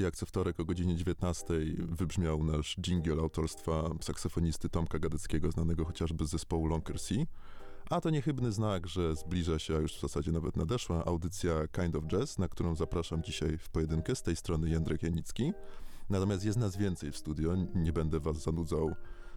jak co wtorek o godzinie 19 wybrzmiał nasz jingle autorstwa saksofonisty Tomka Gadeckiego, znanego chociażby z zespołu Lonker Sea. A to niechybny znak, że zbliża się, a już w zasadzie nawet nadeszła, audycja Kind of Jazz, na którą zapraszam dzisiaj w pojedynkę z tej strony Jędrek Janicki. Natomiast jest nas więcej w studio, nie będę was zanudzał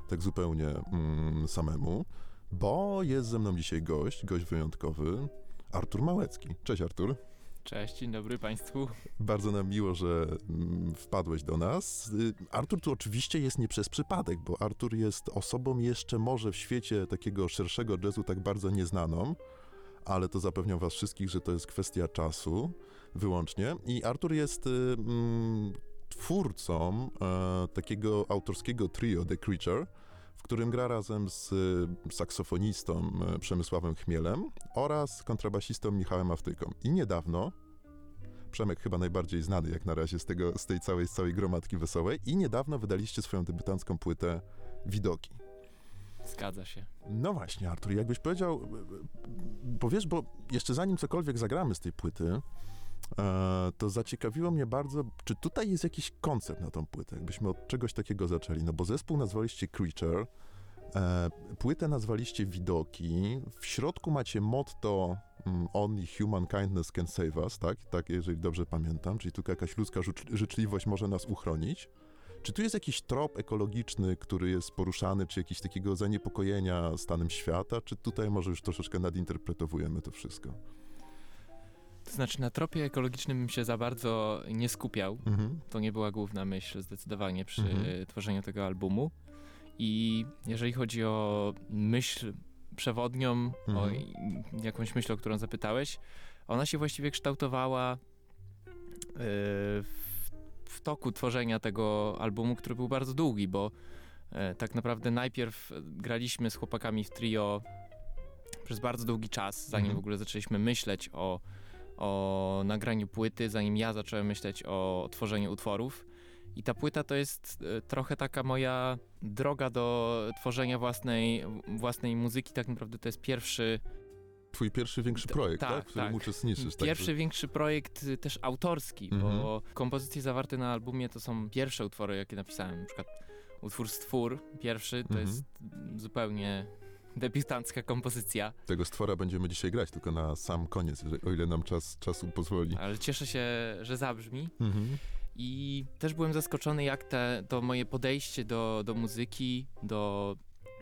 tak zupełnie mm, samemu, bo jest ze mną dzisiaj gość, gość wyjątkowy, Artur Małecki. Cześć Artur. Cześć, dzień dobry Państwu. Bardzo nam miło, że mm, wpadłeś do nas. Y, Artur tu oczywiście jest nie przez przypadek, bo Artur jest osobą jeszcze może w świecie takiego szerszego jazzu tak bardzo nieznaną, ale to zapewniam was wszystkich, że to jest kwestia czasu wyłącznie. I Artur jest y, mm, twórcą e, takiego autorskiego trio The Creature, w którym gra razem z saksofonistą e, Przemysławem Chmielem oraz kontrabasistą Michałem Awtyką. I niedawno, Przemek chyba najbardziej znany jak na razie z, tego, z tej całej, z całej gromadki wesołej, i niedawno wydaliście swoją debiutancką płytę Widoki. Zgadza się. No właśnie, Artur, jakbyś powiedział, powiesz, bo jeszcze zanim cokolwiek zagramy z tej płyty, e, to zaciekawiło mnie bardzo, czy tutaj jest jakiś koncept na tą płytę, jakbyśmy od czegoś takiego zaczęli, no bo zespół nazwaliście Creature, e, płytę nazwaliście Widoki, w środku macie motto Only human kindness can save us, tak? Tak, jeżeli dobrze pamiętam, czyli tylko jakaś ludzka życzliwość może nas uchronić. Czy tu jest jakiś trop ekologiczny, który jest poruszany, czy jakieś takiego zaniepokojenia stanem świata, czy tutaj może już troszeczkę nadinterpretowujemy to wszystko? To znaczy, na tropie ekologicznym bym się za bardzo nie skupiał. Mhm. To nie była główna myśl zdecydowanie przy mhm. tworzeniu tego albumu. I jeżeli chodzi o myśl przewodnią, mhm. o jakąś myśl, o którą zapytałeś, ona się właściwie kształtowała yy, w w toku tworzenia tego albumu, który był bardzo długi, bo e, tak naprawdę najpierw graliśmy z chłopakami w trio przez bardzo długi czas, zanim mhm. w ogóle zaczęliśmy myśleć o, o nagraniu płyty, zanim ja zacząłem myśleć o tworzeniu utworów. I ta płyta to jest e, trochę taka moja droga do tworzenia własnej, własnej muzyki. Tak naprawdę to jest pierwszy twój pierwszy większy projekt, tak, tak? w którym tak. uczestniczysz. Pierwszy tak, większy projekt y, też autorski, mhm. bo kompozycje zawarte na albumie to są pierwsze utwory, jakie napisałem. Na przykład utwór Stwór, pierwszy, to mhm. jest zupełnie debiutancka kompozycja. Tego stwora będziemy dzisiaj grać, tylko na sam koniec, o ile nam czas, czasu pozwoli. Ale cieszę się, że zabrzmi. Mhm. I też byłem zaskoczony, jak te, to moje podejście do, do muzyki, do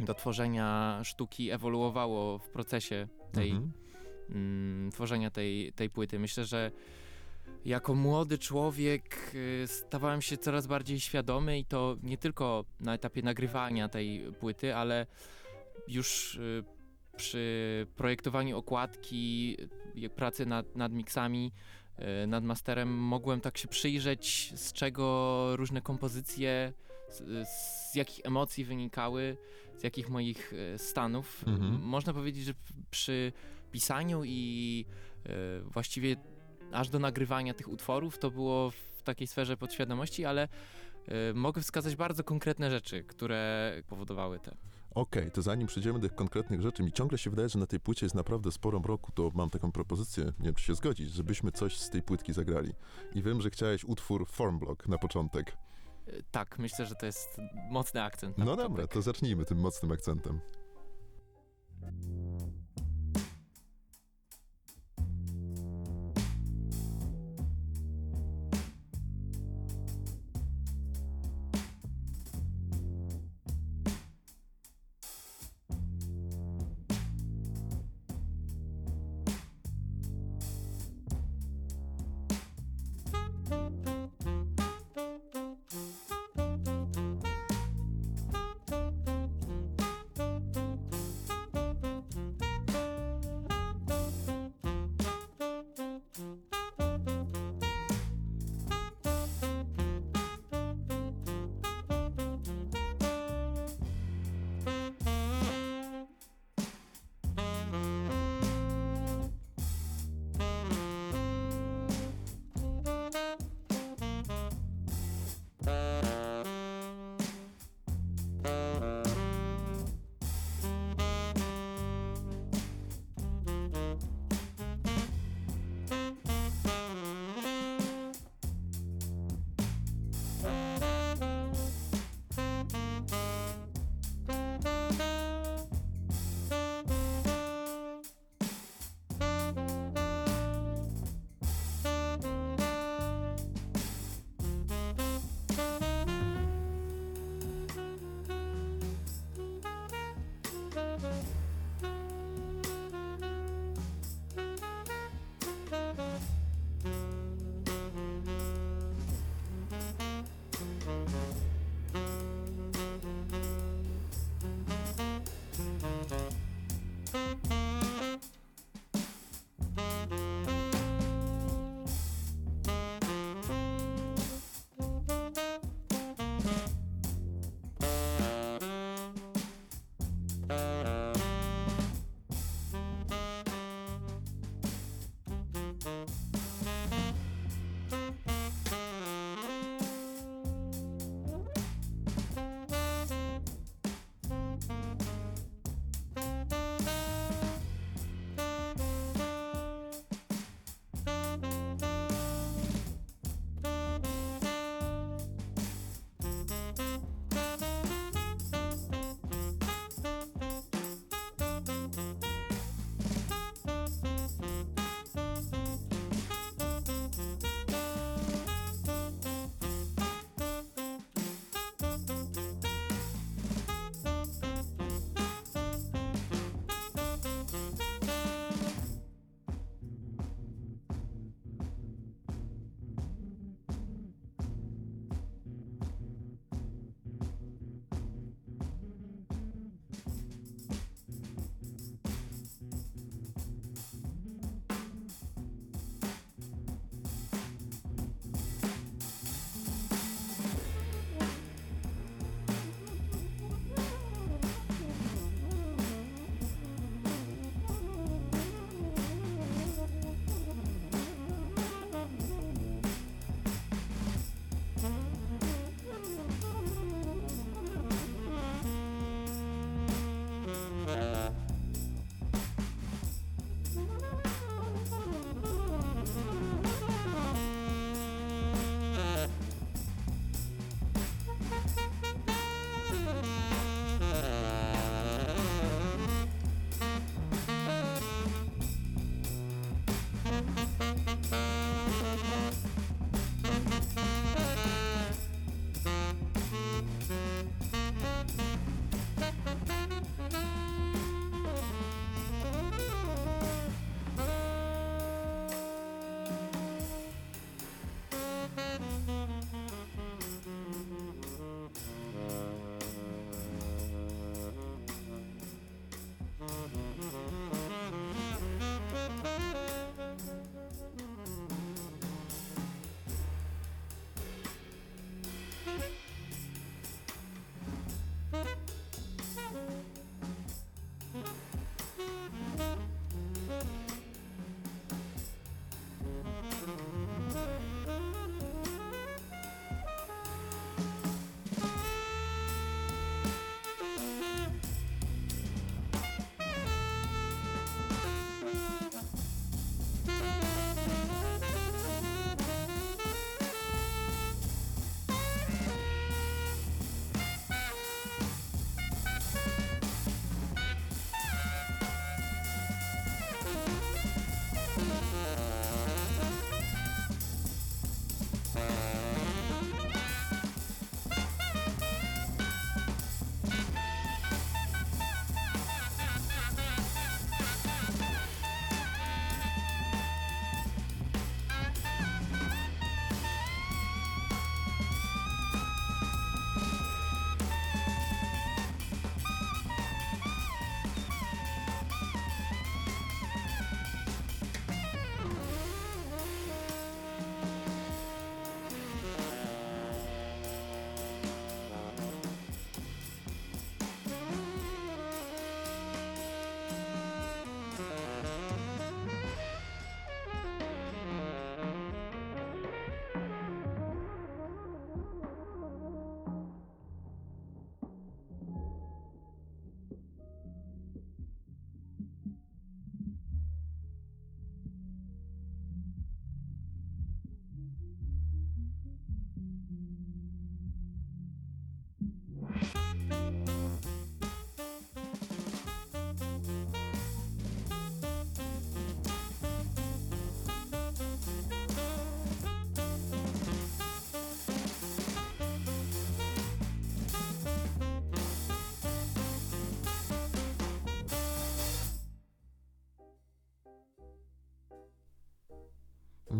do tworzenia sztuki ewoluowało w procesie tej, mhm. mm, tworzenia tej, tej płyty. Myślę, że jako młody człowiek y, stawałem się coraz bardziej świadomy i to nie tylko na etapie nagrywania tej płyty, ale już y, przy projektowaniu okładki, pracy nad, nad miksami, nad masterem mogłem tak się przyjrzeć, z czego różne kompozycje, z, z jakich emocji wynikały, z jakich moich e, stanów. Mhm. Można powiedzieć, że przy pisaniu i e, właściwie aż do nagrywania tych utworów to było w takiej sferze podświadomości, ale mogę wskazać bardzo konkretne rzeczy, które powodowały te. Okej, okay, to zanim przejdziemy do tych konkretnych rzeczy, mi ciągle się wydaje, że na tej płycie jest naprawdę sporo mroku, to mam taką propozycję, nie wiem czy się zgodzić, żebyśmy coś z tej płytki zagrali. I wiem, że chciałeś utwór Formblock na początek. Tak, myślę, że to jest mocny akcent. no dobra, to zacznijmy tym mocnym akcentem.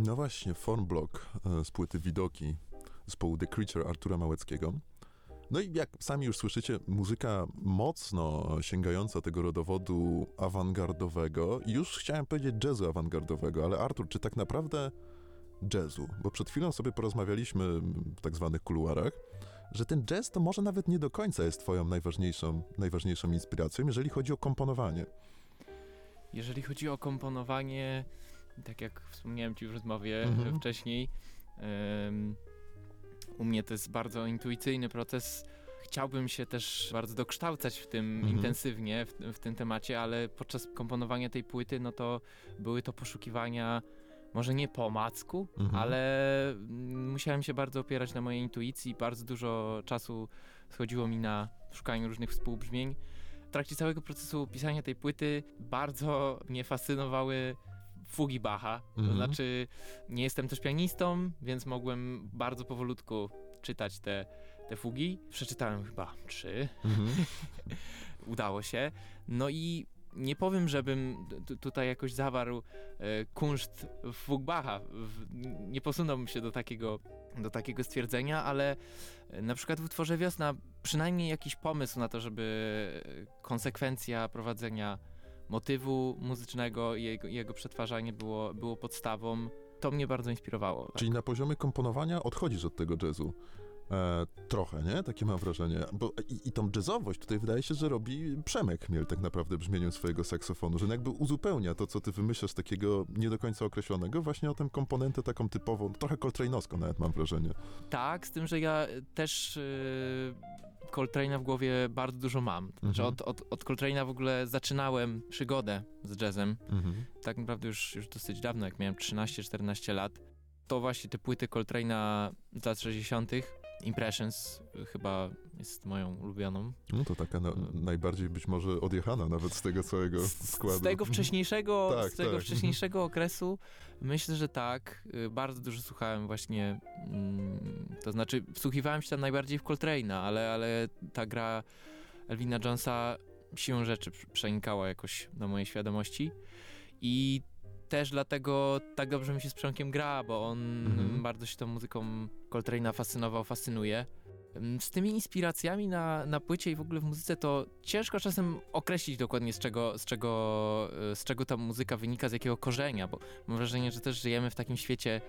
No właśnie, Formblock e, z płyty Widoki zespołu The Creature Artura Małeckiego. No i jak sami już słyszycie, muzyka mocno sięgająca tego rodowodu awangardowego. Już chciałem powiedzieć jazzu awangardowego, ale Artur, czy tak naprawdę jazzu? Bo przed chwilą sobie porozmawialiśmy w tak zwanych kuluarach, że ten jazz to może nawet nie do końca jest twoją najważniejszą, najważniejszą inspiracją, jeżeli chodzi o komponowanie. Jeżeli chodzi o komponowanie, tak jak wspomniałem ci w rozmowie mhm. wcześniej, um, u mnie to jest bardzo intuicyjny proces. Chciałbym się też bardzo dokształcać w tym mhm. intensywnie, w, w, tym temacie, ale podczas komponowania tej płyty, no to były to poszukiwania może nie po macku, mhm. ale musiałem się bardzo opierać na mojej intuicji. Bardzo dużo czasu schodziło mi na szukaniu różnych współbrzmień. W trakcie całego procesu pisania tej płyty bardzo mnie fascynowały fugi Bacha. To mhm. znaczy, nie jestem też pianistą, więc mogłem bardzo powolutku czytać te, te fugi. Przeczytałem chyba trzy. Mhm. Udało się. No i nie powiem, żebym tutaj jakoś zawarł e, kunszt Fugbacha. Nie posunąłbym się do takiego, do takiego stwierdzenia, ale e, na przykład w utworze Wiosna przynajmniej jakiś pomysł na to, żeby konsekwencja prowadzenia motywu muzycznego i jego, jego przetwarzanie było, było podstawą. To mnie bardzo inspirowało. Tak. Czyli na poziomie komponowania odchodzisz od tego jazzu. E, trochę, nie? Takie mam wrażenie. Bo, i, I tą jazzowość tutaj wydaje się, że robi Przemek Miel tak naprawdę brzmieniem swojego saksofonu, że jakby uzupełnia to, co ty wymyślasz takiego nie do końca określonego, właśnie o tę komponentę taką typową, trochę Coltrane'owską nawet mam wrażenie. Tak, z tym, że ja też... Yy Coltrane'a w głowie bardzo dużo mam. Znaczy mhm. od, od, od Coltrane'a w ogóle zaczynałem przygodę z jazzem. Mhm. Tak naprawdę już, już dosyć dawno, jak miałem 13-14 lat. To właśnie te płyty Coltrane'a z lat 60 Impressions chyba jest moją ulubioną. No to taka na, najbardziej być może odjechana nawet z tego całego składu. Z tego wcześniejszego, tak, z tego tak. wcześniejszego okresu myślę, że tak. Y, bardzo dużo słuchałem właśnie, mm, to znaczy wsłuchiwałem się tam najbardziej w Coltrane'a, ale, ale ta gra Elvina Jonesa siłą rzeczy przenikała jakoś do mojej świadomości i też dlatego tak dobrze mi się z Przemkiem gra, bo on mhm. bardzo się tą muzyką Coltrane'a fascynował, fascynuje. Z tymi inspiracjami na, na płycie i w ogóle w muzyce to ciężko czasem określić dokładnie z czego, z, czego, e, z czego ta muzyka wynika, z jakiego korzenia, bo mam wrażenie, że też żyjemy w takim świecie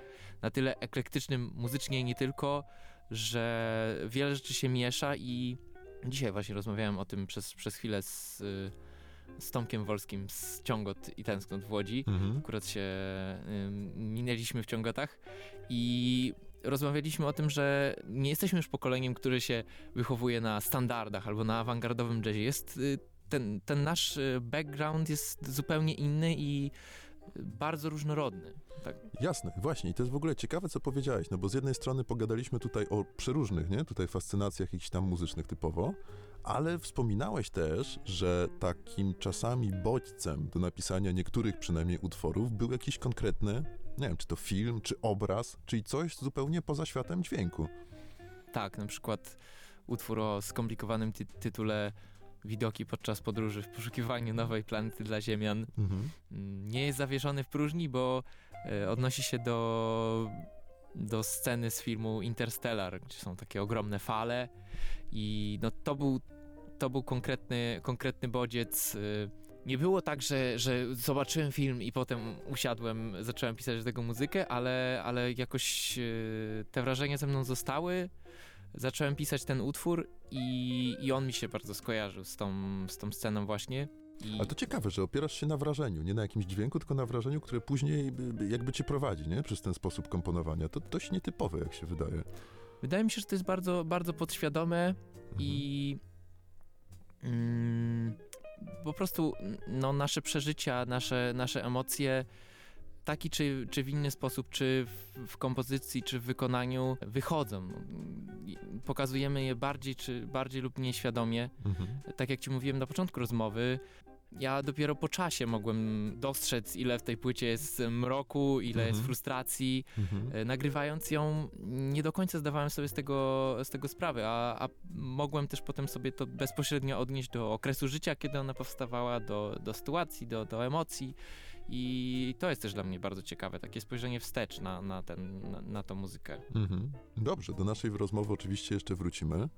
na tyle eklektycznym muzycznie i nie tylko, że wiele rzeczy się miesza i dzisiaj właśnie rozmawiałem o tym przez, przez chwilę z z Tomkiem Wolskim z Ciągot i Tęsknot w Łodzi. Mhm. Akurat się y, minęliśmy w Ciągotach i rozmawialiśmy o tym, że nie jesteśmy już pokoleniem, które się wychowuje na standardach albo na awangardowym jazzie. Jest y, ten, ten nasz y, background jest zupełnie inny i bardzo różnorodny. Tak. Jasne, właśnie. I to jest w ogóle ciekawe, co powiedziałeś, no bo z jednej strony pogadaliśmy tutaj o przeróżnych, nie, tutaj fascynacjach jakichś tam muzycznych typowo, ale wspominałeś też, że takim czasami bodźcem do napisania niektórych przynajmniej utworów był jakiś konkretny, nie wiem, czy to film, czy obraz, czyli coś zupełnie poza światem dźwięku. Tak, na przykład utwór o skomplikowanym ty tytule Widoki podczas podróży w poszukiwaniu nowej planety dla Ziemian mhm. Mm, nie jest zawieszony w próżni, bo e, odnosi się do do sceny z filmu Interstellar, gdzie są takie ogromne fale i no to był, to był konkretny, konkretny bodziec. Y, nie było tak, że, że zobaczyłem film i potem usiadłem, zacząłem pisać do tego muzykę, ale, ale jakoś y, te wrażenia ze mną zostały. Zacząłem pisać ten utwór i, i on mi się bardzo skojarzył z tą, z tą sceną właśnie. I... Ale to ciekawe, że opierasz się na wrażeniu, nie na jakimś dźwięku, tylko na wrażeniu, które później jakby cię prowadzi, nie? Przez ten sposób komponowania. To dość nietypowe, jak się wydaje. Wydaje mi się, że to jest bardzo, bardzo podświadome mhm. i mm, po prostu no, nasze przeżycia, nasze, nasze emocje taki czy, czy w inny sposób, czy w, w, kompozycji, czy w wykonaniu wychodzą. Pokazujemy je bardziej, czy bardziej lub nieświadomie. Mhm. Tak jak ci mówiłem na początku rozmowy, ja dopiero po czasie mogłem dostrzec, ile w tej płycie jest mroku, ile mhm. jest frustracji. Mhm. E, nagrywając ją, nie do końca zdawałem sobie z tego, z tego sprawę, a, a mogłem też potem sobie to bezpośrednio odnieść do okresu życia, kiedy ona powstawała, do, do sytuacji, do, do emocji I to jest też dla mnie bardzo ciekawe, takie spojrzenie wstecz na, na, ten, na, na tą muzykę. Mhm. Dobrze, do naszej rozmowy oczywiście jeszcze wrócimy.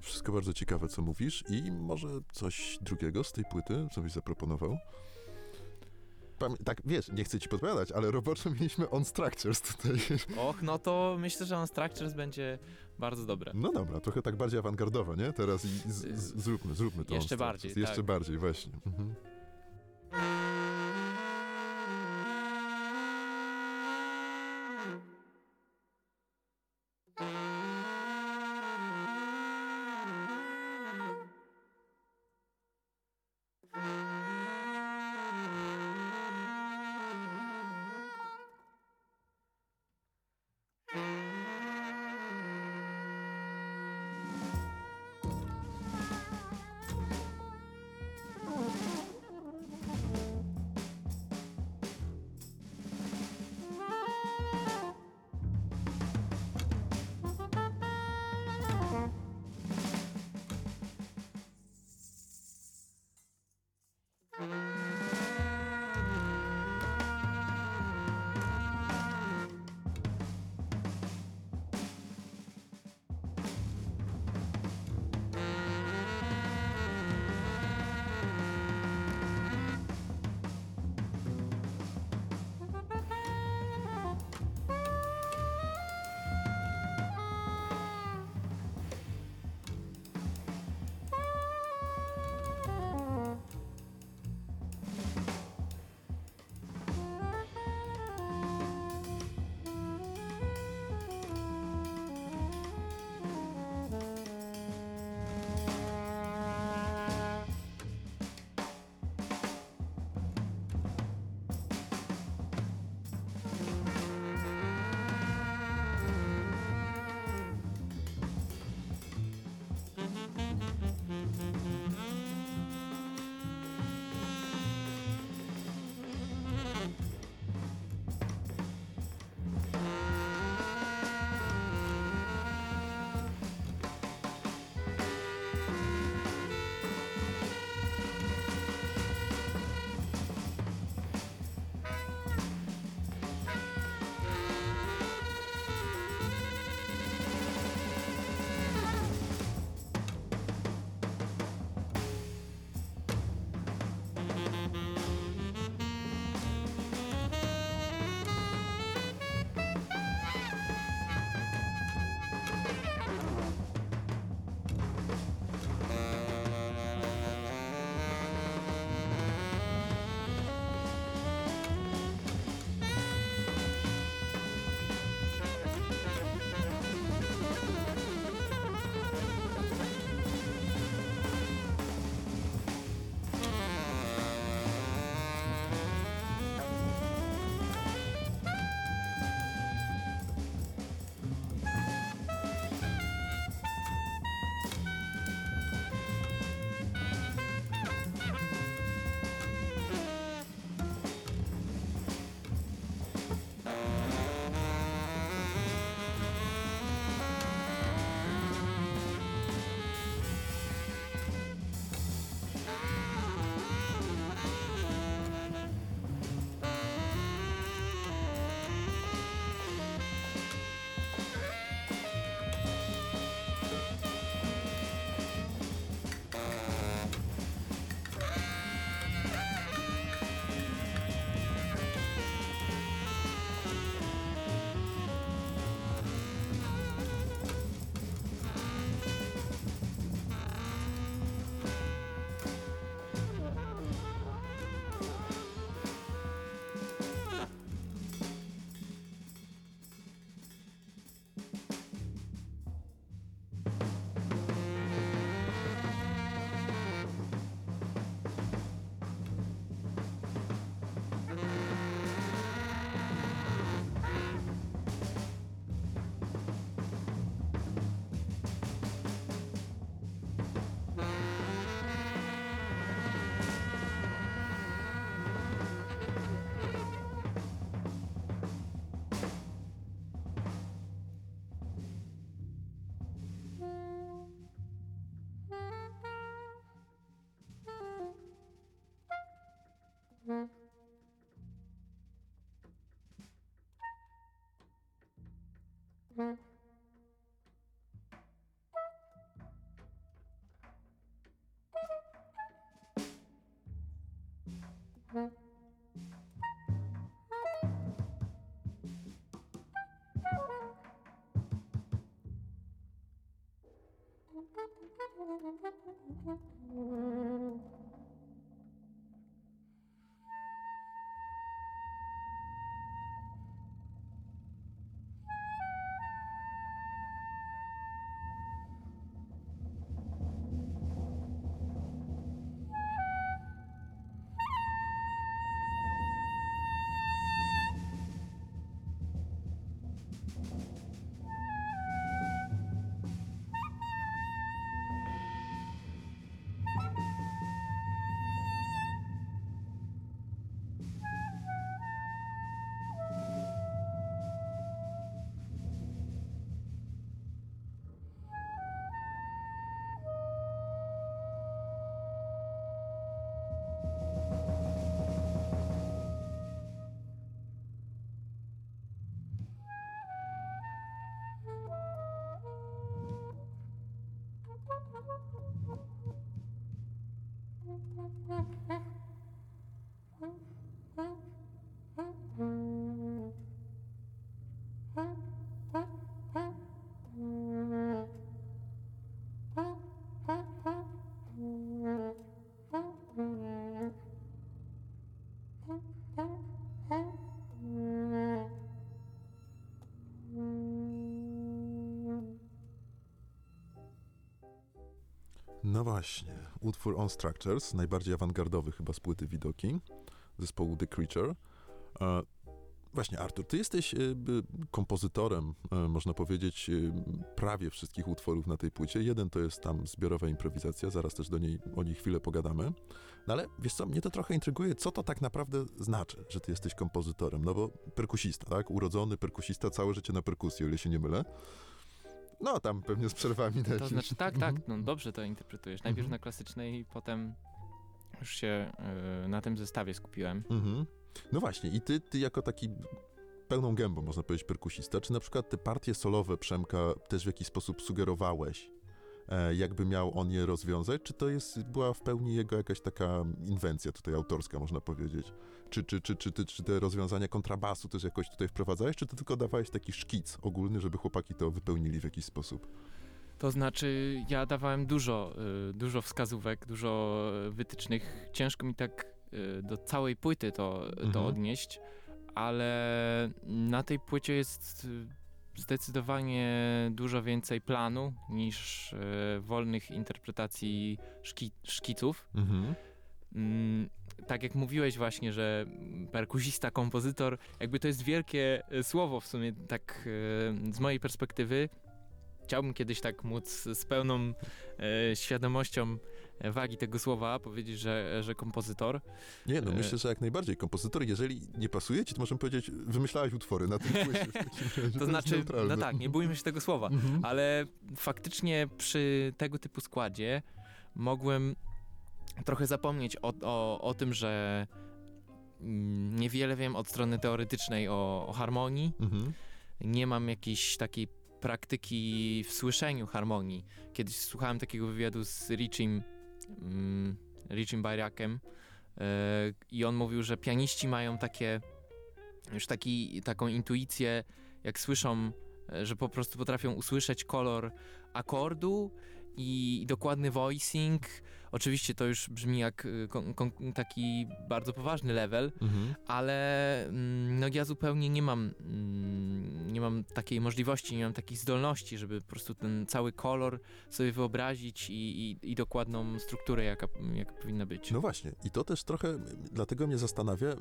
Wszystko bardzo ciekawe, co mówisz i może coś drugiego z tej płyty, co byś zaproponował? Tak, wiesz, nie chcę ci podpowiadać, ale roboczo mieliśmy On Structures tutaj. Och, no to myślę, że On Structures będzie bardzo dobre. No dobra, trochę tak bardziej awangardowo, nie? Teraz i z, z, zróbmy, zróbmy to. Jeszcze bardziej, Jeszcze tak. bardziej, właśnie. Mhm. Mm-hmm. Thank you. No właśnie, utwór On Structures, najbardziej awangardowy chyba z płyty Widoki, zespołu The Creature. E, właśnie, Artur, ty jesteś e, kompozytorem, e, można powiedzieć, e, prawie wszystkich utworów na tej płycie. Jeden to jest tam zbiorowa improwizacja, zaraz też do niej, o niej chwilę pogadamy. No ale wiesz co, mnie to trochę intryguje, co to tak naprawdę znaczy, że ty jesteś kompozytorem, no bo perkusista, tak? Urodzony perkusista, całe życie na perkusji, o ile się nie mylę. No, tam pewnie z przerwami na To znaczy, tak, tak, mhm. no dobrze to interpretujesz. Najpierw mhm. na klasycznej, potem już się y, na tym zestawie skupiłem. Mhm. No właśnie, i ty, ty jako taki pełną gębą, można powiedzieć, perkusista, czy na przykład te partie solowe Przemka też w jakiś sposób sugerowałeś E, jakby miał on je rozwiązać, czy to jest, była w pełni jego jakaś taka inwencja tutaj autorska, można powiedzieć? Czy, czy, czy, czy, czy te rozwiązania kontrabasu też jakoś tutaj wprowadzałeś, czy to tylko dawałeś taki szkic ogólny, żeby chłopaki to wypełnili w jakiś sposób? To znaczy, ja dawałem dużo, y, dużo wskazówek, dużo wytycznych. Ciężko mi tak y, do całej płyty to, to mhm. odnieść, ale na tej płycie jest zdecydowanie dużo więcej planu niż wolnych interpretacji szki szkiców. Mhm. Tak jak mówiłeś właśnie, że perkusista, kompozytor, jakby to jest wielkie e, słowo w sumie, tak e, z mojej perspektywy. Chciałbym kiedyś tak móc z pełną e, świadomością wagi tego słowa powiedzieć, że, że kompozytor. Nie, no myślę, że jak najbardziej kompozytor. Jeżeli nie pasuje ci, to możemy powiedzieć, wymyślałeś utwory na tym płycie. to, to znaczy, no tak, nie bójmy się tego słowa, mhm. ale faktycznie przy tego typu składzie mogłem trochę zapomnieć o, o, o tym, że mm, niewiele wiem od strony teoretycznej o, o harmonii. Mhm. Nie mam jakiejś takiej praktyki w słyszeniu harmonii. Kiedyś słuchałem takiego wywiadu z Richim mm, Richim Bayrakiem e, i on mówił, że pianiści mają takie już taki, taką intuicję, jak słyszą, e, że po prostu potrafią usłyszeć kolor akordu i, dokładny voicing. Oczywiście to już brzmi jak y, kon, kon, taki bardzo poważny level, mhm. ale mm, no ja zupełnie nie mam mm, nie mam takiej możliwości, nie mam takich zdolności, żeby po prostu ten cały kolor sobie wyobrazić i, i, i dokładną strukturę, jaka, jaka powinna być. No właśnie, i to też trochę dlatego mnie zastanawia,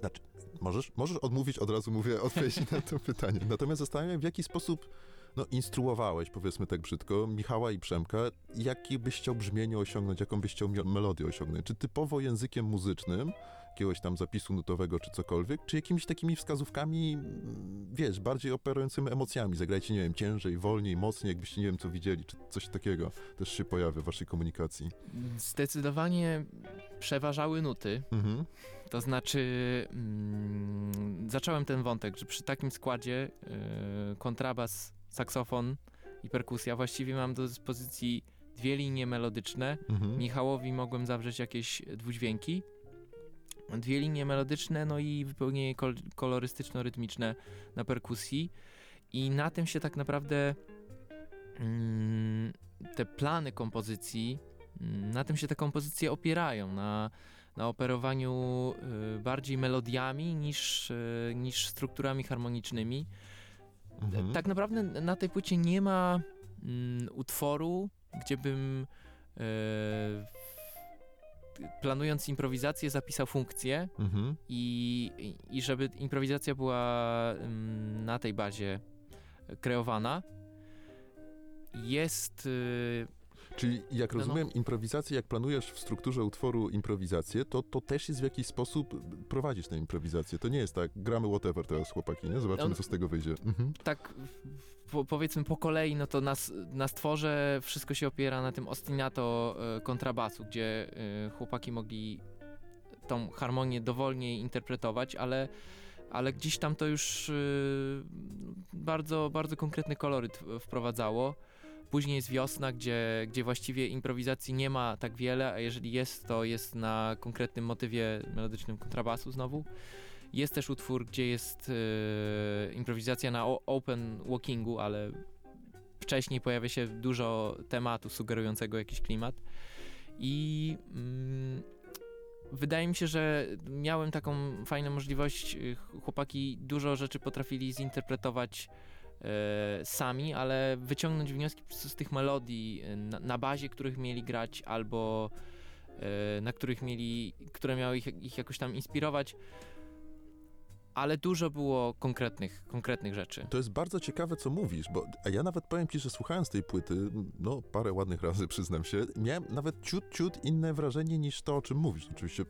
znaczy, możesz, możesz odmówić, od razu mówię, odpowiedź na to pytanie. Natomiast zastanawiam w jaki sposób no, instruowałeś, powiedzmy tak brzydko, Michała i Przemka, jakie byś chciał brzmienie osiągnąć, jaką byś chciał melodię osiągnąć? Czy typowo językiem muzycznym, jakiegoś tam zapisu nutowego czy cokolwiek, czy jakimiś takimi wskazówkami, mm, wiesz, bardziej operującymi emocjami? Zagrajcie, nie wiem, ciężej, wolniej, mocniej, jakbyście nie wiem co widzieli, czy coś takiego też się pojawia w waszej komunikacji? Zdecydowanie przeważały nuty. Mhm. To znaczy, mm, zacząłem ten wątek, że przy takim składzie yy, kontrabas saksofon i perkusja. Właściwie mam do dyspozycji dwie linie melodyczne. Mhm. Michałowi mogłem zawrzeć jakieś dwudźwięki. Dwie linie melodyczne, no i wypełnienie kol kolorystyczno-rytmiczne na perkusji. I na tym się tak naprawdę mm, te plany kompozycji, mm, na tym się te kompozycje opierają, na, na operowaniu y, bardziej melodiami niż, y, niż strukturami harmonicznymi. Mhm. Tak naprawdę na tej płycie nie ma mm, utworu, gdzie bym y, planując improwizację zapisał funkcję mhm. i, i żeby improwizacja była mm, na tej bazie kreowana. Jest y, Czyli jak rozumiem, no. improwizację, jak planujesz w strukturze utworu improwizację, to, to też jest w jakiś sposób prowadzić tę improwizację. To nie jest tak, gramy whatever teraz chłopaki, nie? Zobaczymy, no, co z tego wyjdzie. Mhm. Tak, po, powiedzmy po kolei, no to na, na stworze wszystko się opiera na tym ostinato e, kontrabasu, gdzie e, chłopaki mogli tą harmonię dowolnie interpretować, ale ale gdzieś tam to już bardzo, bardzo konkretny koloryt wprowadzało. Później jest wiosna, gdzie, gdzie właściwie improwizacji nie ma tak wiele, a jeżeli jest, to jest na konkretnym motywie melodycznym kontrabasu znowu. Jest też utwór, gdzie jest yy, improwizacja na open walkingu, ale wcześniej pojawia się dużo tematu sugerującego jakiś klimat. I yy, wydaje mi się, że miałem taką fajną możliwość. Y, chłopaki dużo rzeczy potrafili zinterpretować e, sami, ale wyciągnąć wnioski z tych melodii, y, na, na, bazie których mieli grać, albo e, na których mieli, które miały ich, ich jakoś tam inspirować ale dużo było konkretnych, konkretnych rzeczy. To jest bardzo ciekawe, co mówisz, bo a ja nawet powiem ci, że słuchając tej płyty, no parę ładnych razy przyznam się, miałem nawet ciut, ciut inne wrażenie niż to, o czym mówisz. Oczywiście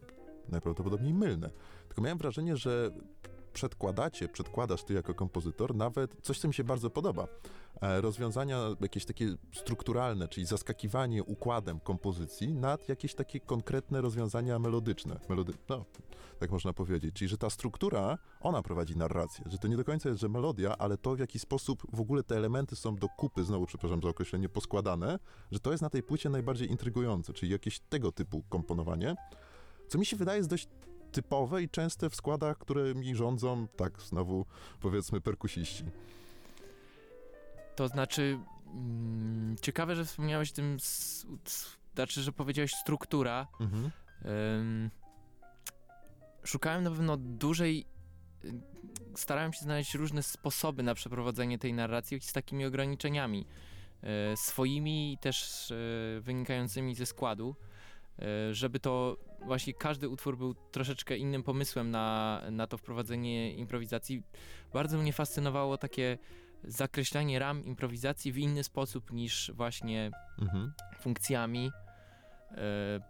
najprawdopodobniej mylne. Tylko miałem wrażenie, że przedkładacie, przedkładasz ty jako kompozytor nawet coś, co mi się bardzo podoba. E, rozwiązania jakieś takie strukturalne, czyli zaskakiwanie układem kompozycji nad jakieś takie konkretne rozwiązania melodyczne. Melody no, tak można powiedzieć. Czyli, że ta struktura, ona prowadzi narrację. Że to nie do końca jest, że melodia, ale to w jaki sposób w ogóle te elementy są do kupy, znowu przepraszam za określenie, poskładane, że to jest na tej płycie najbardziej intrygujące, czyli jakieś tego typu komponowanie, co mi się wydaje jest dość typowe i częste w składach, którymi rządzą, tak znowu powiedzmy, perkusiści. To znaczy, mm, ciekawe, że wspomniałeś tym, znaczy, że powiedziałeś struktura. Mhm. Um, szukałem na pewno dużej starałem się znaleźć różne sposoby na przeprowadzenie tej narracji z takimi ograniczeniami e, swoimi i też e, wynikającymi ze składu, e, żeby to właśnie każdy utwór był troszeczkę innym pomysłem na, na to wprowadzenie improwizacji. Bardzo mnie fascynowało takie zakreślanie ram improwizacji w inny sposób niż właśnie mhm. funkcjami. E,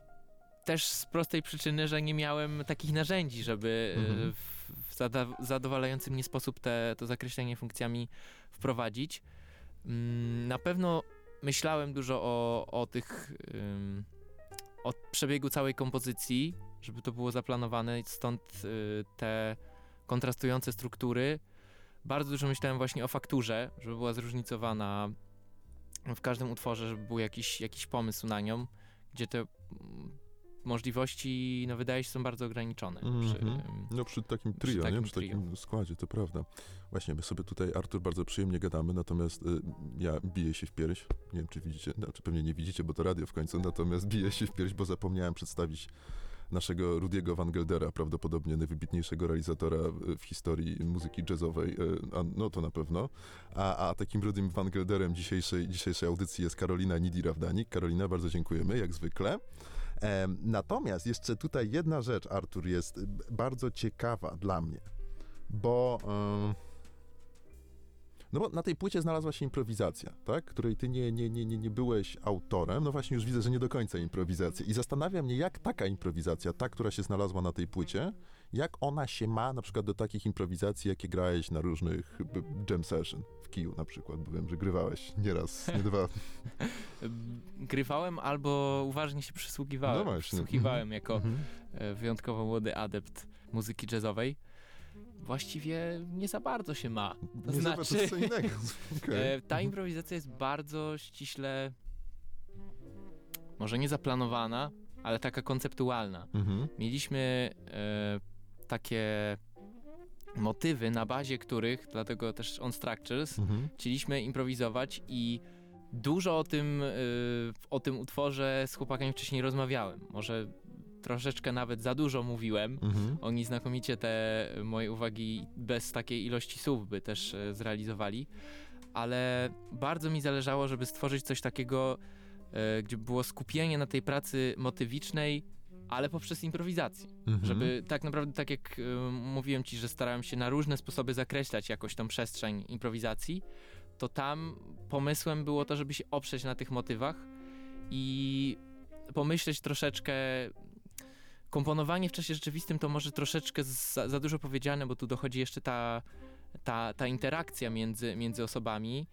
też z prostej przyczyny, że nie miałem takich narzędzi, żeby e, mhm. w, w zadowalający mnie sposób te, to zakreślenie funkcjami wprowadzić. Mm, na pewno myślałem dużo o, o tych od przebiegu całej kompozycji, żeby to było zaplanowane, stąd y, te kontrastujące struktury. Bardzo dużo myślałem właśnie o fakturze, żeby była zróżnicowana w każdym utworze, żeby był jakiś, jakiś pomysł na nią, gdzie te możliwości, no wydaje się, są bardzo ograniczone. Mm -hmm. przy, no przy takim trio, przy takim nie? Przy trio. takim składzie, to prawda. Właśnie, my sobie tutaj, Artur, bardzo przyjemnie gadamy, natomiast y, ja biję się w pierś. Nie wiem, czy widzicie, znaczy pewnie nie widzicie, bo to radio w końcu, natomiast biję się w pierś, bo zapomniałem przedstawić naszego Rudiego Van Geldera, prawdopodobnie najwybitniejszego realizatora w historii muzyki jazzowej, y, a, no to na pewno. A, a takim Rudim Van Gelderem dzisiejszej, dzisiejszej audycji jest Karolina Nidira-Wdanik. Karolina, bardzo dziękujemy, jak zwykle. Natomiast jeszcze tutaj jedna rzecz, Artur, jest bardzo ciekawa dla mnie, bo. No bo na tej płycie znalazła się improwizacja, tak? Której ty nie, nie, nie, nie, nie byłeś autorem. No właśnie już widzę, że nie do końca improwizacja. I zastanawia mnie, jak taka improwizacja, ta, która się znalazła na tej płycie, jak ona się ma na przykład do takich improwizacji, jakie grałeś na różnych jam session w kiju na przykład, bo wiem, że grywałeś nieraz, nie dwa. Grywałem albo uważnie się przysługiwałem. No właśnie. Przysłuchiwałem mhm. jako mhm. E, wyjątkowo młody adept muzyki jazzowej. właściwie nie za bardzo się ma. To nie znaczy, co innego. Okay. Ta improwizacja jest bardzo ściśle, może nie zaplanowana, ale taka konceptualna. Mhm. Mieliśmy e, takie motywy, na bazie których, dlatego też on structures, mhm. chcieliśmy improwizować i dużo o tym, y, o tym utworze z chłopakami wcześniej rozmawiałem. Może troszeczkę nawet za dużo mówiłem. Mhm. Oni znakomicie te moje uwagi bez takiej ilości słów by też y, zrealizowali, ale bardzo mi zależało, żeby stworzyć coś takiego, y, gdzie było skupienie na tej pracy motywicznej, ale poprzez improwizację. Mhm. Żeby tak naprawdę, tak jak y, mówiłem ci, że starałem się na różne sposoby zakreślać jakoś tą przestrzeń improwizacji, to tam pomysłem było to, żeby się oprzeć na tych motywach i pomyśleć troszeczkę. Komponowanie w czasie rzeczywistym to może troszeczkę za, za dużo powiedziane, bo tu dochodzi jeszcze ta, ta, ta interakcja między, między osobami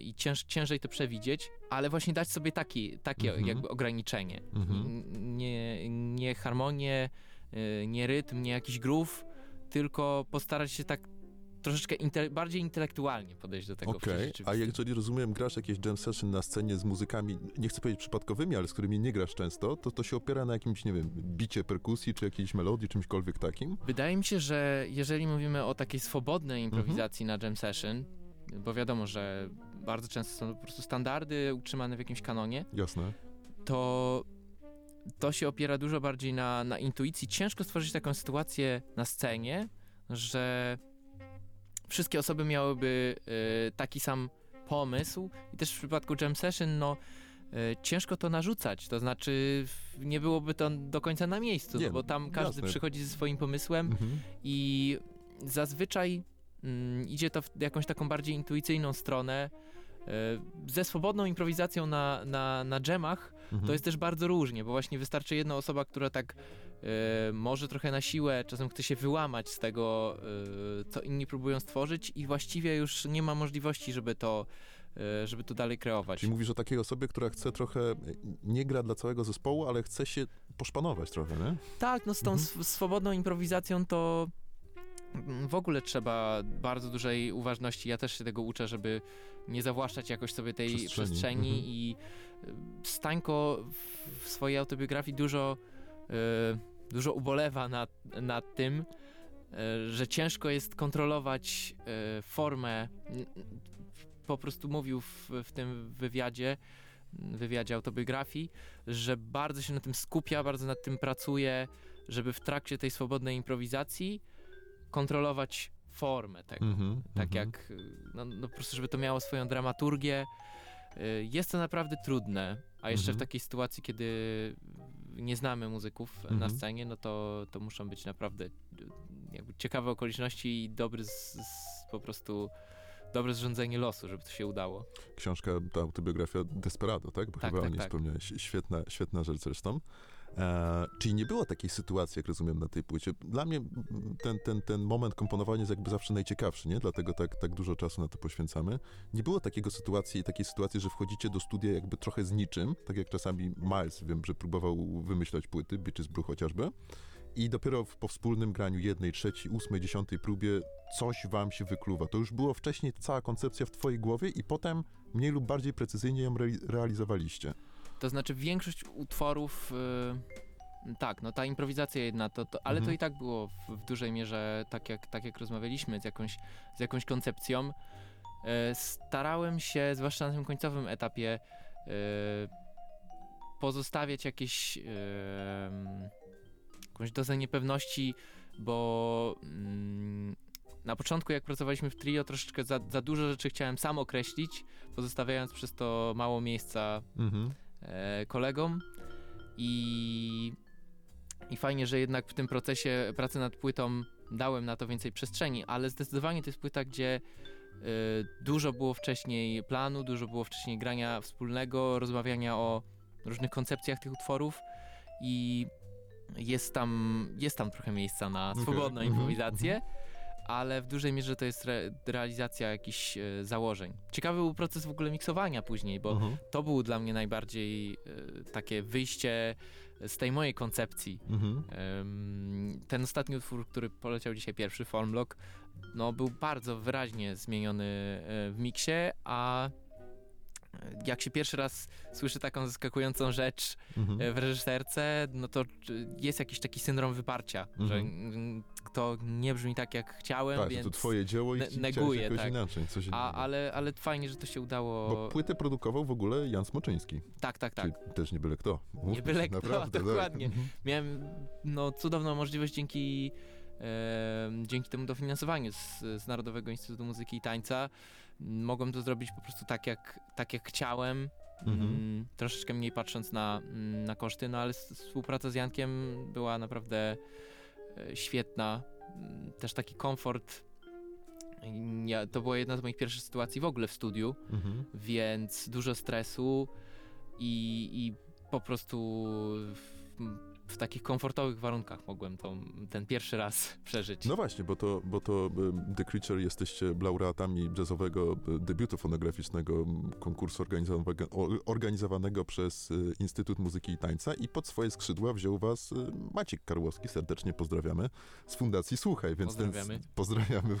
i cięż, ciężej to przewidzieć, ale właśnie dać sobie taki, takie mhm. jakby ograniczenie. Mhm. Nie, nie harmonię, yy, nie rytm, nie jakiś groove, tylko postarać się tak troszeczkę inte bardziej intelektualnie podejść do tego. Okej, okay. a jeżeli rozumiem, grasz jakieś jam session na scenie z muzykami, nie chcę powiedzieć przypadkowymi, ale z którymi nie grasz często, to to się opiera na jakimś, nie wiem, bicie perkusji, czy jakiejś melodii, czymśkolwiek takim? Wydaje mi się, że jeżeli mówimy o takiej swobodnej improwizacji mhm. na jam session, bo wiadomo, że bardzo często są po prostu standardy utrzymane w jakimś kanonie. Jasne. To to się opiera dużo bardziej na, na intuicji. Ciężko stworzyć taką sytuację na scenie, że wszystkie osoby miałyby y, taki sam pomysł i też w przypadku jam session, no y, ciężko to narzucać, to znaczy nie byłoby to do końca na miejscu, nie, no bo tam każdy jasne. przychodzi ze swoim pomysłem mhm. i zazwyczaj mm, idzie to w jakąś taką bardziej intuicyjną stronę, E, ze swobodną improwizacją na, na, na dżemach mhm. to jest też bardzo różnie, bo właśnie wystarczy jedna osoba, która tak e, może trochę na siłę, czasem chce się wyłamać z tego, e, co inni próbują stworzyć i właściwie już nie ma możliwości, żeby to żeby to dalej kreować. Czyli mówisz o takiej osobie, która chce trochę, nie gra dla całego zespołu, ale chce się poszpanować trochę, nie? Tak, no z tą mhm. swobodną improwizacją to w ogóle trzeba bardzo dużej uważności. Ja też się tego uczę, żeby nie zawłaszczać jakoś sobie tej przestrzeni, przestrzeni mhm. i y, Stańko w swojej autobiografii dużo, y, dużo ubolewa nad, nad tym, y, że ciężko jest kontrolować formę. Po prostu mówił w, w tym wywiadzie, wywiadzie autobiografii, że bardzo się na tym skupia, bardzo nad tym pracuje, żeby w trakcie tej swobodnej improwizacji kontrolować formę tego. Mm -hmm, tak mm -hmm. jak, no, no, po prostu, żeby to miało swoją dramaturgię. Y, jest to naprawdę trudne, a jeszcze mm -hmm. w mhm. takiej sytuacji, kiedy nie znamy muzyków na mhm. scenie, no to, to muszą być naprawdę jakby ciekawe okoliczności i dobry z, z, po prostu dobre zrządzenie losu, żeby to się udało. Książka, ta autobiografia Desperado, tak? Bo tak, chyba tak, o niej tak. wspomniałeś. Świetna, świetna rzecz zresztą. E, czyli nie było takiej sytuacji, jak rozumiem, na tej płycie. Dla mnie ten, ten, ten moment komponowania jest jakby zawsze najciekawszy, nie? Dlatego tak, tak dużo czasu na to poświęcamy. Nie było takiego sytuacji, takiej sytuacji, że wchodzicie do studia jakby trochę z niczym, tak jak czasami Miles, wiem, że próbował wymyślać płyty, Bitches Brew chociażby. I dopiero po wspólnym graniu jednej, trzeciej, ósmej, dziesiątej próbie coś wam się wykluwa. To już było wcześniej cała koncepcja w twojej głowie i potem mniej lub bardziej precyzyjnie ją re realizowaliście. To znaczy większość utworów... Yy, tak, no ta improwizacja jedna, to, to ale mhm. to i tak było w, w, dużej mierze tak jak, tak jak rozmawialiśmy, z jakąś, z jakąś koncepcją. Yy, starałem się, zwłaszcza na tym końcowym etapie, yy, pozostawiać jakieś jakąś dozę niepewności, bo mm, na początku, jak pracowaliśmy w trio, troszeczkę za, za dużo rzeczy chciałem sam określić, pozostawiając przez to mało miejsca mhm. E, kolegom. I, I fajnie, że jednak w tym procesie pracy nad płytą dałem na to więcej przestrzeni, ale zdecydowanie to jest płyta, gdzie y, dużo było wcześniej planu, dużo było wcześniej grania wspólnego, rozmawiania o różnych koncepcjach tych utworów i jest tam, jest tam trochę miejsca na swobodną okay. Mhm. improwizację, ale w dużej mierze to jest re realizacja jakichś e, założeń. Ciekawy był proces w ogóle miksowania później, bo Mhm. to było dla mnie najbardziej e, takie wyjście z tej mojej koncepcji. Mhm. Ten ostatni utwór, który poleciał dzisiaj pierwszy, Formlock, no był bardzo wyraźnie zmieniony e, w miksie, a jak się pierwszy raz słyszy taką zaskakującą rzecz Mhm. e, w reżyserce, no to jest jakiś taki syndrom wyparcia, że Mhm. mm, to nie brzmi tak jak chciałem, Tak, że więc... to twoje dzieło i ne- neguję, jakoś tak. inaczej. A, ale, ale fajnie, że to się udało. Bo płytę produkował w ogóle Jan Smoczyński. Tak, tak, tak. Czyli też nie byle kto. Mówmy byle się, kto, naprawdę, tak. dokładnie. Mhm. Miałem no, cudowną możliwość dzięki, e, dzięki temu dofinansowaniu z, z Narodowego Instytutu Muzyki i Tańca. Mogłem to zrobić po prostu tak, jak, tak jak chciałem. Mhm. Mm, troszeczkę mniej patrząc na, mm, na koszty, no ale współpraca z Jankiem była naprawdę e, świetna. Mm, Też taki komfort. Ja, to była jedna z moich pierwszych sytuacji w ogóle w studiu Mhm. więc dużo stresu i, i po prostu w, takich komfortowych warunkach mogłem to, ten pierwszy raz przeżyć. No właśnie, bo to, bo to y, The Creature jesteście laureatami jazzowego y, debiutu fonograficznego konkursu organizowanego, organizowanego przez y, Instytut Muzyki i Tańca i pod swoje skrzydła wziął was Maciek Karłowski, serdecznie pozdrawiamy, z Fundacji Słuchaj. Więc Pozdrawiamy. Ten, pozdrawiamy.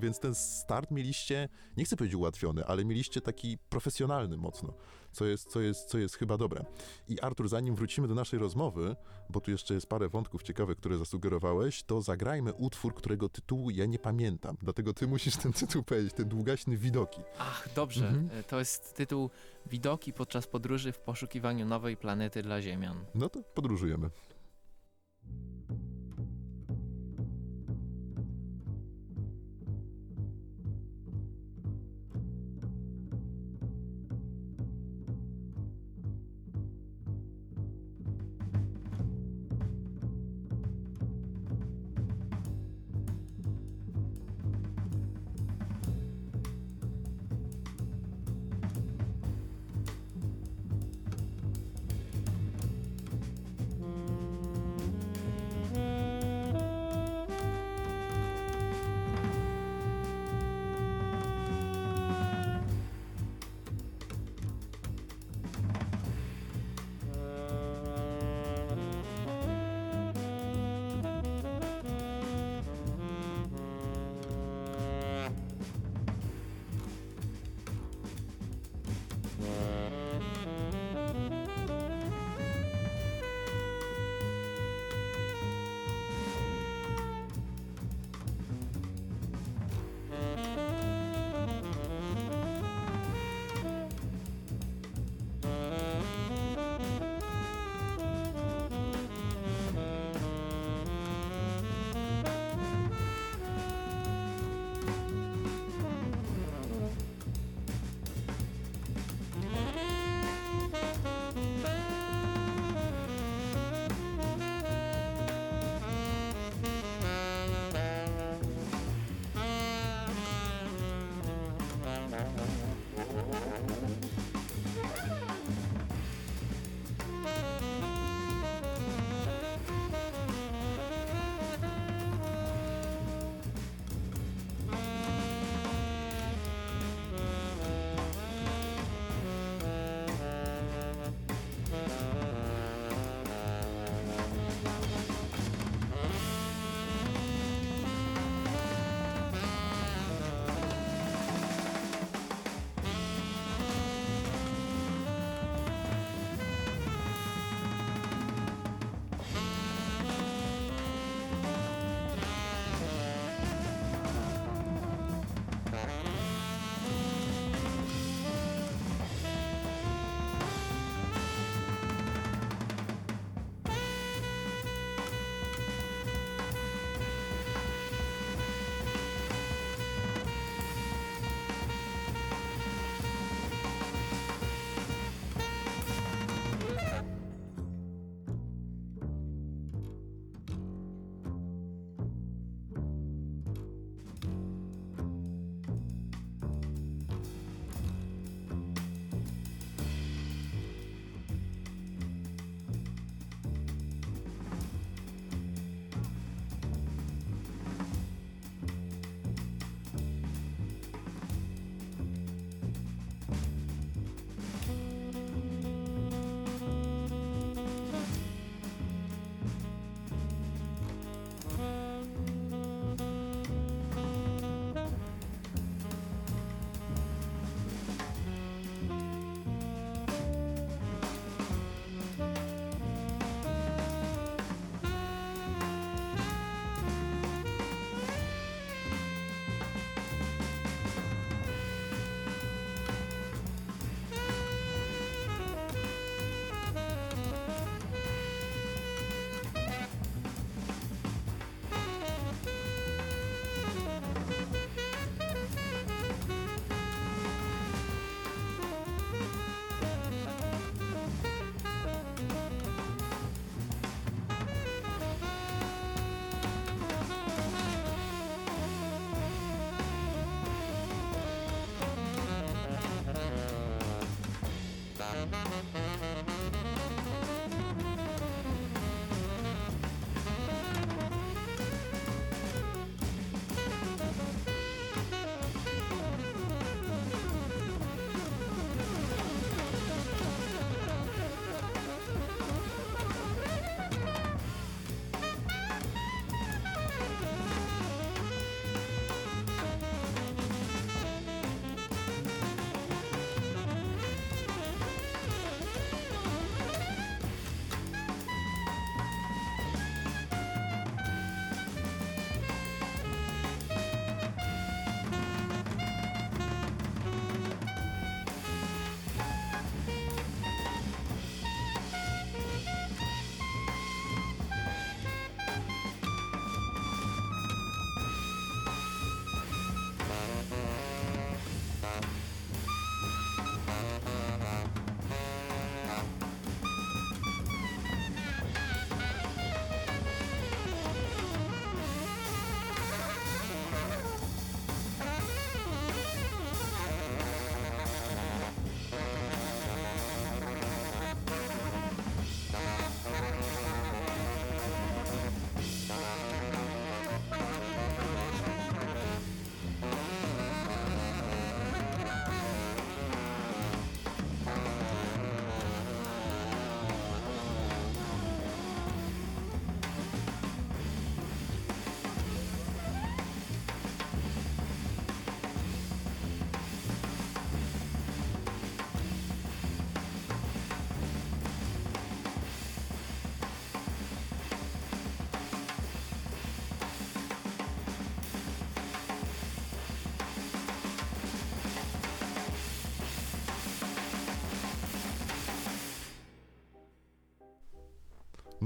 Więc ten start mieliście, nie chcę powiedzieć ułatwiony, ale mieliście taki profesjonalny mocno, co jest, co jest, co jest chyba dobre. I Artur, zanim wrócimy do naszej rozmowy, bo tu jeszcze jest parę wątków ciekawych, które zasugerowałeś, to zagrajmy utwór, którego tytułu ja nie pamiętam. Dlatego ty musisz ten tytuł powiedzieć, ten długaśny widoki. Ach, dobrze. Mhm. E, To jest tytuł Widoki podczas podróży w poszukiwaniu nowej planety dla Ziemian. No to podróżujemy.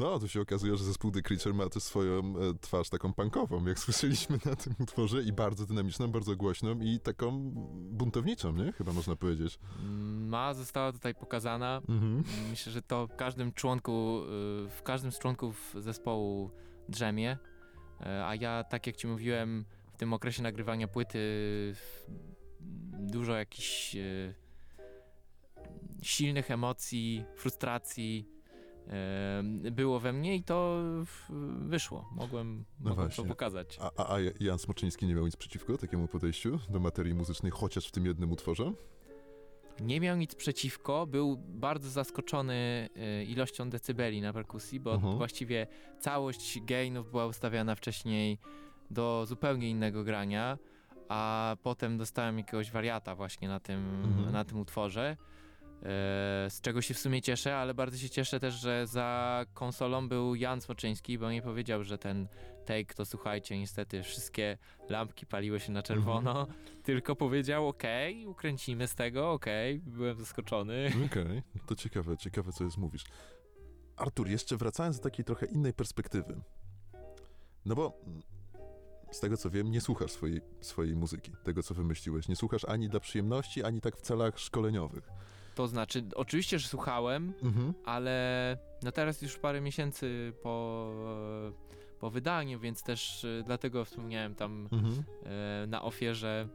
No, tu się okazuje, że zespół The Creature ma też swoją e, twarz taką punkową, jak słyszeliśmy na tym utworze i bardzo dynamiczną, bardzo głośną i taką buntowniczą, nie? Chyba można powiedzieć. Ma, została tutaj pokazana. Mhm. Myślę, że to w każdym członku, y, w każdym z członków zespołu drzemie, e, a ja, tak jak ci mówiłem, w tym okresie nagrywania płyty dużo jakichś e, silnych emocji, frustracji, było we mnie i to wyszło. Mogłem, no mogłem to pokazać. A, a, Jan Smoczyński nie miał nic przeciwko takiemu podejściu do materii muzycznej, chociaż w tym jednym utworze? Nie miał nic przeciwko, był bardzo zaskoczony e, ilością decybeli na perkusji, bo uh mhm. -huh. właściwie całość gainów była ustawiana wcześniej do zupełnie innego grania, a potem dostałem jakiegoś wariata właśnie na tym, uh mhm. -huh. na tym utworze. E, z czego się w sumie cieszę, ale bardzo się cieszę też, że za konsolą był Jan Smoczyński, bo nie powiedział, że ten take to słuchajcie, niestety wszystkie lampki paliły się na czerwono, mm -hmm. tylko powiedział okej, okay, ukręcimy z tego, okej, okay, byłem zaskoczony. Okej, okay. to ciekawe, ciekawe co jest mówisz. Artur, jeszcze wracając do takiej trochę innej perspektywy. No bo z tego co wiem, nie słuchasz swojej, swojej muzyki, tego co wymyśliłeś. Nie słuchasz ani dla przyjemności, ani tak w celach szkoleniowych. To znaczy, oczywiście, że słuchałem, mhm. ale no teraz już parę miesięcy po, po wydaniu, więc też e, dlatego wspomniałem tam mhm. e, na ofierze,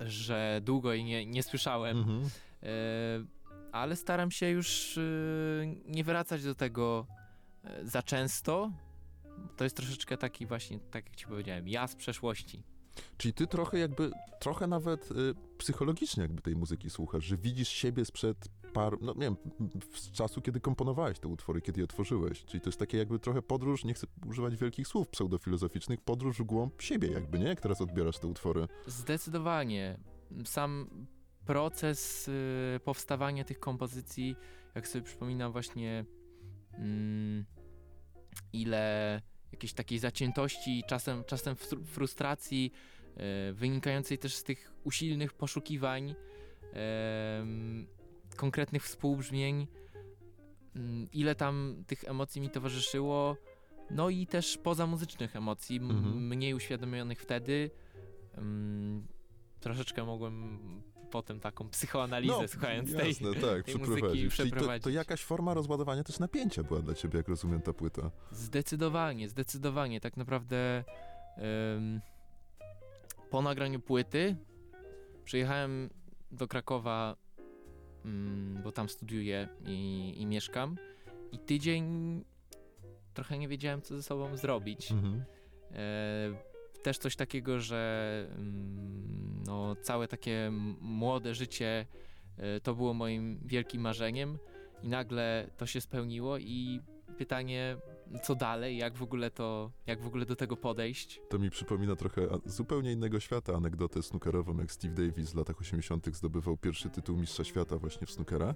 że długo jej nie, nie słyszałem. Mhm. E, ale staram się już e, nie wracać do tego za często. To jest troszeczkę taki właśnie, tak jak ci powiedziałem, ja z przeszłości. Czyli ty trochę jakby, trochę nawet y, psychologicznie jakby tej muzyki słuchasz, że widzisz siebie sprzed par, no nie wiem, z czasu, kiedy komponowałeś te utwory, kiedy je tworzyłeś. Czyli to jest takie jakby trochę podróż, nie chcę używać wielkich słów pseudofilozoficznych, podróż w głąb siebie jakby, nie? Jak teraz odbierasz te utwory. Zdecydowanie. Sam proces y, powstawania tych kompozycji, jak sobie przypominam właśnie mm, ile jakiejś takiej zaciętości, czasem, czasem frustracji, e, wynikającej też z tych usilnych poszukiwań e, konkretnych współbrzmień, mm, ile tam tych emocji mi towarzyszyło, no i też pozamuzycznych emocji, mhm. mniej uświadomionych wtedy. Mm, troszeczkę mogłem potem taką psychoanalizę, no, słuchając jasne, tej, tak, tej muzyki przeprowadzić. To, to, jakaś forma rozładowania też napięcia była dla ciebie, jak rozumiem, ta płyta. Zdecydowanie, zdecydowanie. Tak naprawdę um, po nagraniu płyty przyjechałem do Krakowa mm, bo tam studiuję i, i mieszkam. I tydzień trochę nie wiedziałem, co ze sobą zrobić. Mhm. E, też coś takiego, że mm, no, całe takie młode życie e, to było moim wielkim marzeniem i nagle to się spełniło i pytanie, co dalej, jak w ogóle to, jak w ogóle do tego podejść. To mi przypomina trochę zupełnie innego świata anegdotę snookerową, jak Steve Davis w latach 80. zdobywał pierwszy tytuł mistrza świata właśnie w snookera.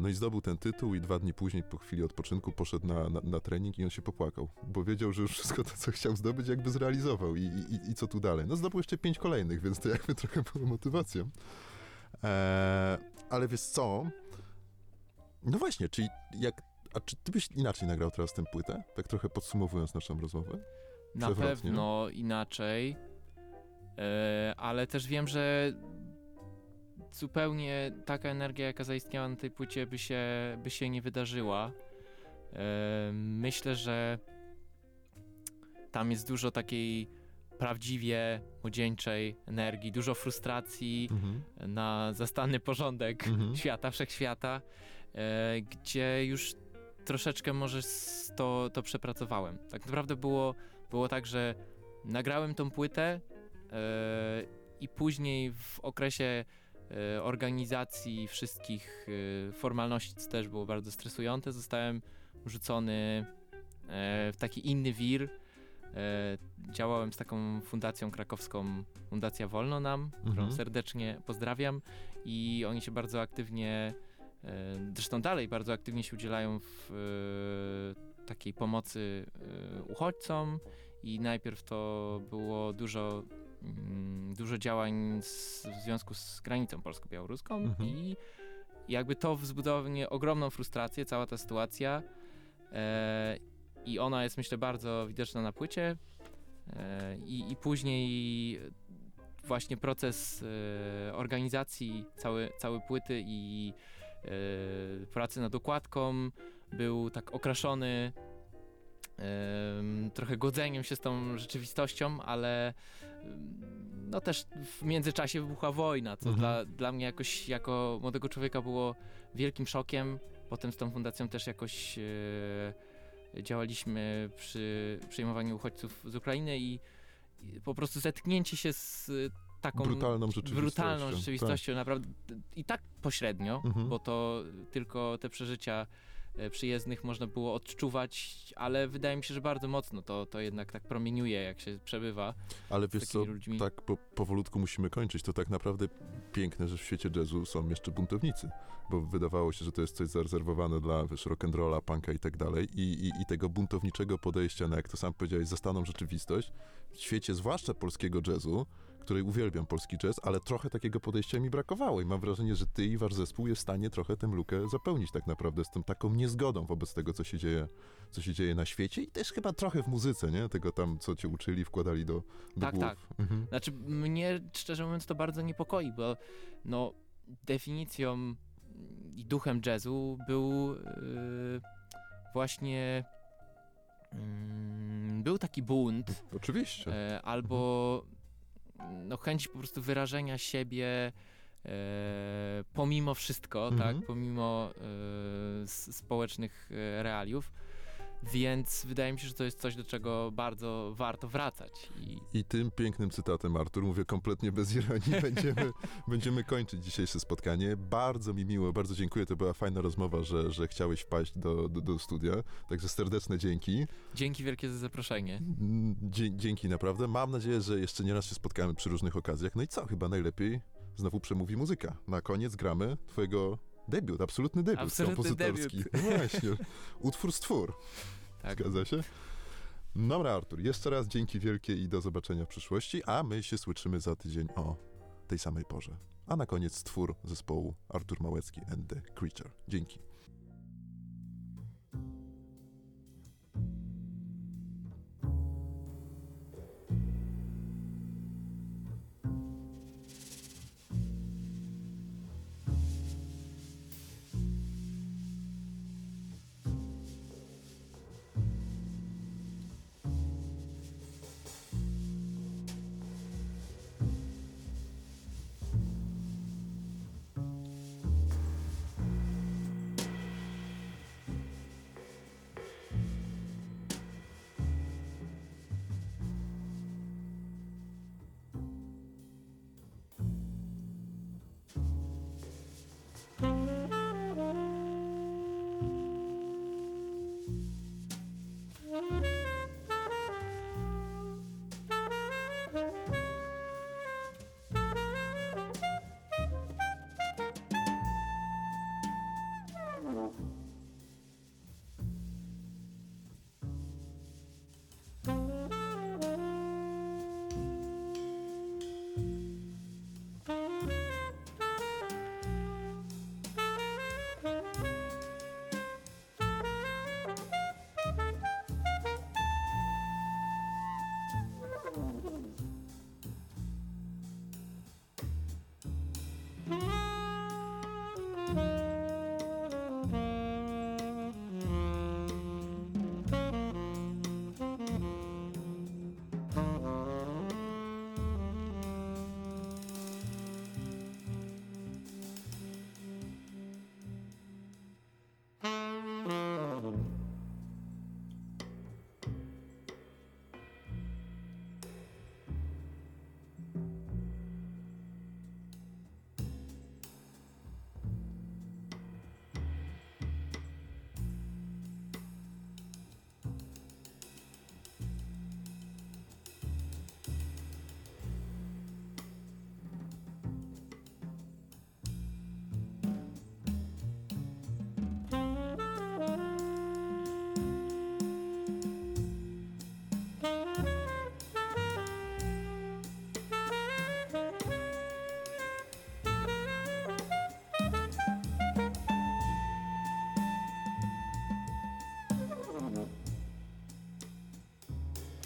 No i zdobył ten tytuł i dwa dni później, po chwili odpoczynku, poszedł na, na, na, trening i on się popłakał, bo wiedział, że już wszystko to, co chciał zdobyć, jakby zrealizował i, i, i co tu dalej. No zdobył jeszcze pięć kolejnych, więc to jakby trochę było motywacją. E, ale wiesz co? No właśnie, czyli jak, a czy ty byś inaczej nagrał teraz tę płytę? Tak trochę podsumowując naszą rozmowę? Na pewno inaczej, e, ale też wiem, że zupełnie taka energia, jaka zaistniała na tej płycie, by się, by się nie wydarzyła. E, myślę, że tam jest dużo takiej prawdziwie młodzieńczej energii, dużo frustracji mhm. na zastany porządek mhm. świata, wszechświata, e, gdzie już troszeczkę może to, to przepracowałem. Tak naprawdę było, było tak, że nagrałem tą płytę e, i później w okresie organizacji wszystkich e, formalności, co też było bardzo stresujące, zostałem rzucony e, w taki inny wir. Działałem z taką fundacją krakowską, Fundacja Wolno Nam, którą mhm. serdecznie pozdrawiam i oni się bardzo aktywnie, zresztą dalej bardzo aktywnie się udzielają w takiej pomocy uchodźcom i najpierw to było dużo dużo działań z, w związku z granicą polsko-białoruską mhm. i jakby to wzbudzało mnie ogromną frustrację, cała ta sytuacja e, i ona jest myślę bardzo widoczna na płycie e, i, i później właśnie proces e, organizacji całe, całej płyty i e, pracy nad okładką był tak okraszony trochę godzeniem się z tą rzeczywistością, ale no też w międzyczasie wybuchła wojna, co mhm. dla, dla mnie jakoś jako młodego człowieka było wielkim szokiem. Potem z tą fundacją też jakoś e, działaliśmy przy przyjmowaniu uchodźców z Ukrainy i, i, po prostu zetknięcie się z taką brutalną rzeczywistością, brutalną rzeczywistością tak. naprawdę i tak pośrednio, mhm. bo to tylko te przeżycia E, przyjezdnych można było odczuwać, ale wydaje mi się, że bardzo mocno to, to jednak tak promieniuje, jak się przebywa. Ale wiesz co, ludźmi. tak po, powolutku musimy kończyć. To tak naprawdę piękne, że w świecie jazzu są jeszcze buntownicy, bo wydawało się, że to jest coś zarezerwowane dla, wiesz, rock'n'rolla, punka i tak dalej I, i, i tego buntowniczego podejścia na, jak to sam powiedziałeś, zastaną rzeczywistość. W świecie, zwłaszcza polskiego jazzu, której uwielbiam polski jazz, ale trochę takiego podejścia mi brakowało i mam wrażenie, że ty i wasz zespół jest w stanie trochę tę lukę zapełnić tak naprawdę z tą taką niezgodą wobec tego, co się dzieje, co się dzieje na świecie i też chyba trochę w muzyce, nie? Tego tam, co cię uczyli, wkładali do, do tak, głów. Tak, mhm. Znaczy mnie, szczerze mówiąc, to bardzo niepokoi, bo no definicją i duchem jazzu był yy, właśnie yy, był taki bunt. Oczywiście. Yy, albo mhm no, chęć po prostu wyrażenia siebie e, pomimo wszystko, tak, mhm. pomimo e, społecznych e, realiów. Więc wydaje mi się, że to jest coś, do czego bardzo warto wracać. I, I tym pięknym cytatem, Artur, mówię kompletnie bez ironii, będziemy, będziemy kończyć dzisiejsze spotkanie. Bardzo mi miło, bardzo dziękuję, to była fajna rozmowa, że, że chciałeś wpaść do, do, do studia, także serdeczne dzięki. Dzięki wielkie za zaproszenie. Mm, dzie, dzięki naprawdę. Mam nadzieję, że jeszcze nie raz się spotkamy przy różnych okazjach. No i co, chyba najlepiej znowu przemówi muzyka. Na koniec gramy twojego Debiut, absolutny debiut absolutny kompozytorski. Debiut. No właśnie, utwór stwór. Tak. Zgadza się? Dobra, Artur, jeszcze raz dzięki wielkie i do zobaczenia w przyszłości, a my się słyszymy za tydzień o tej samej porze. A na koniec stwór zespołu Artur Małecki and the Creature. Dzięki.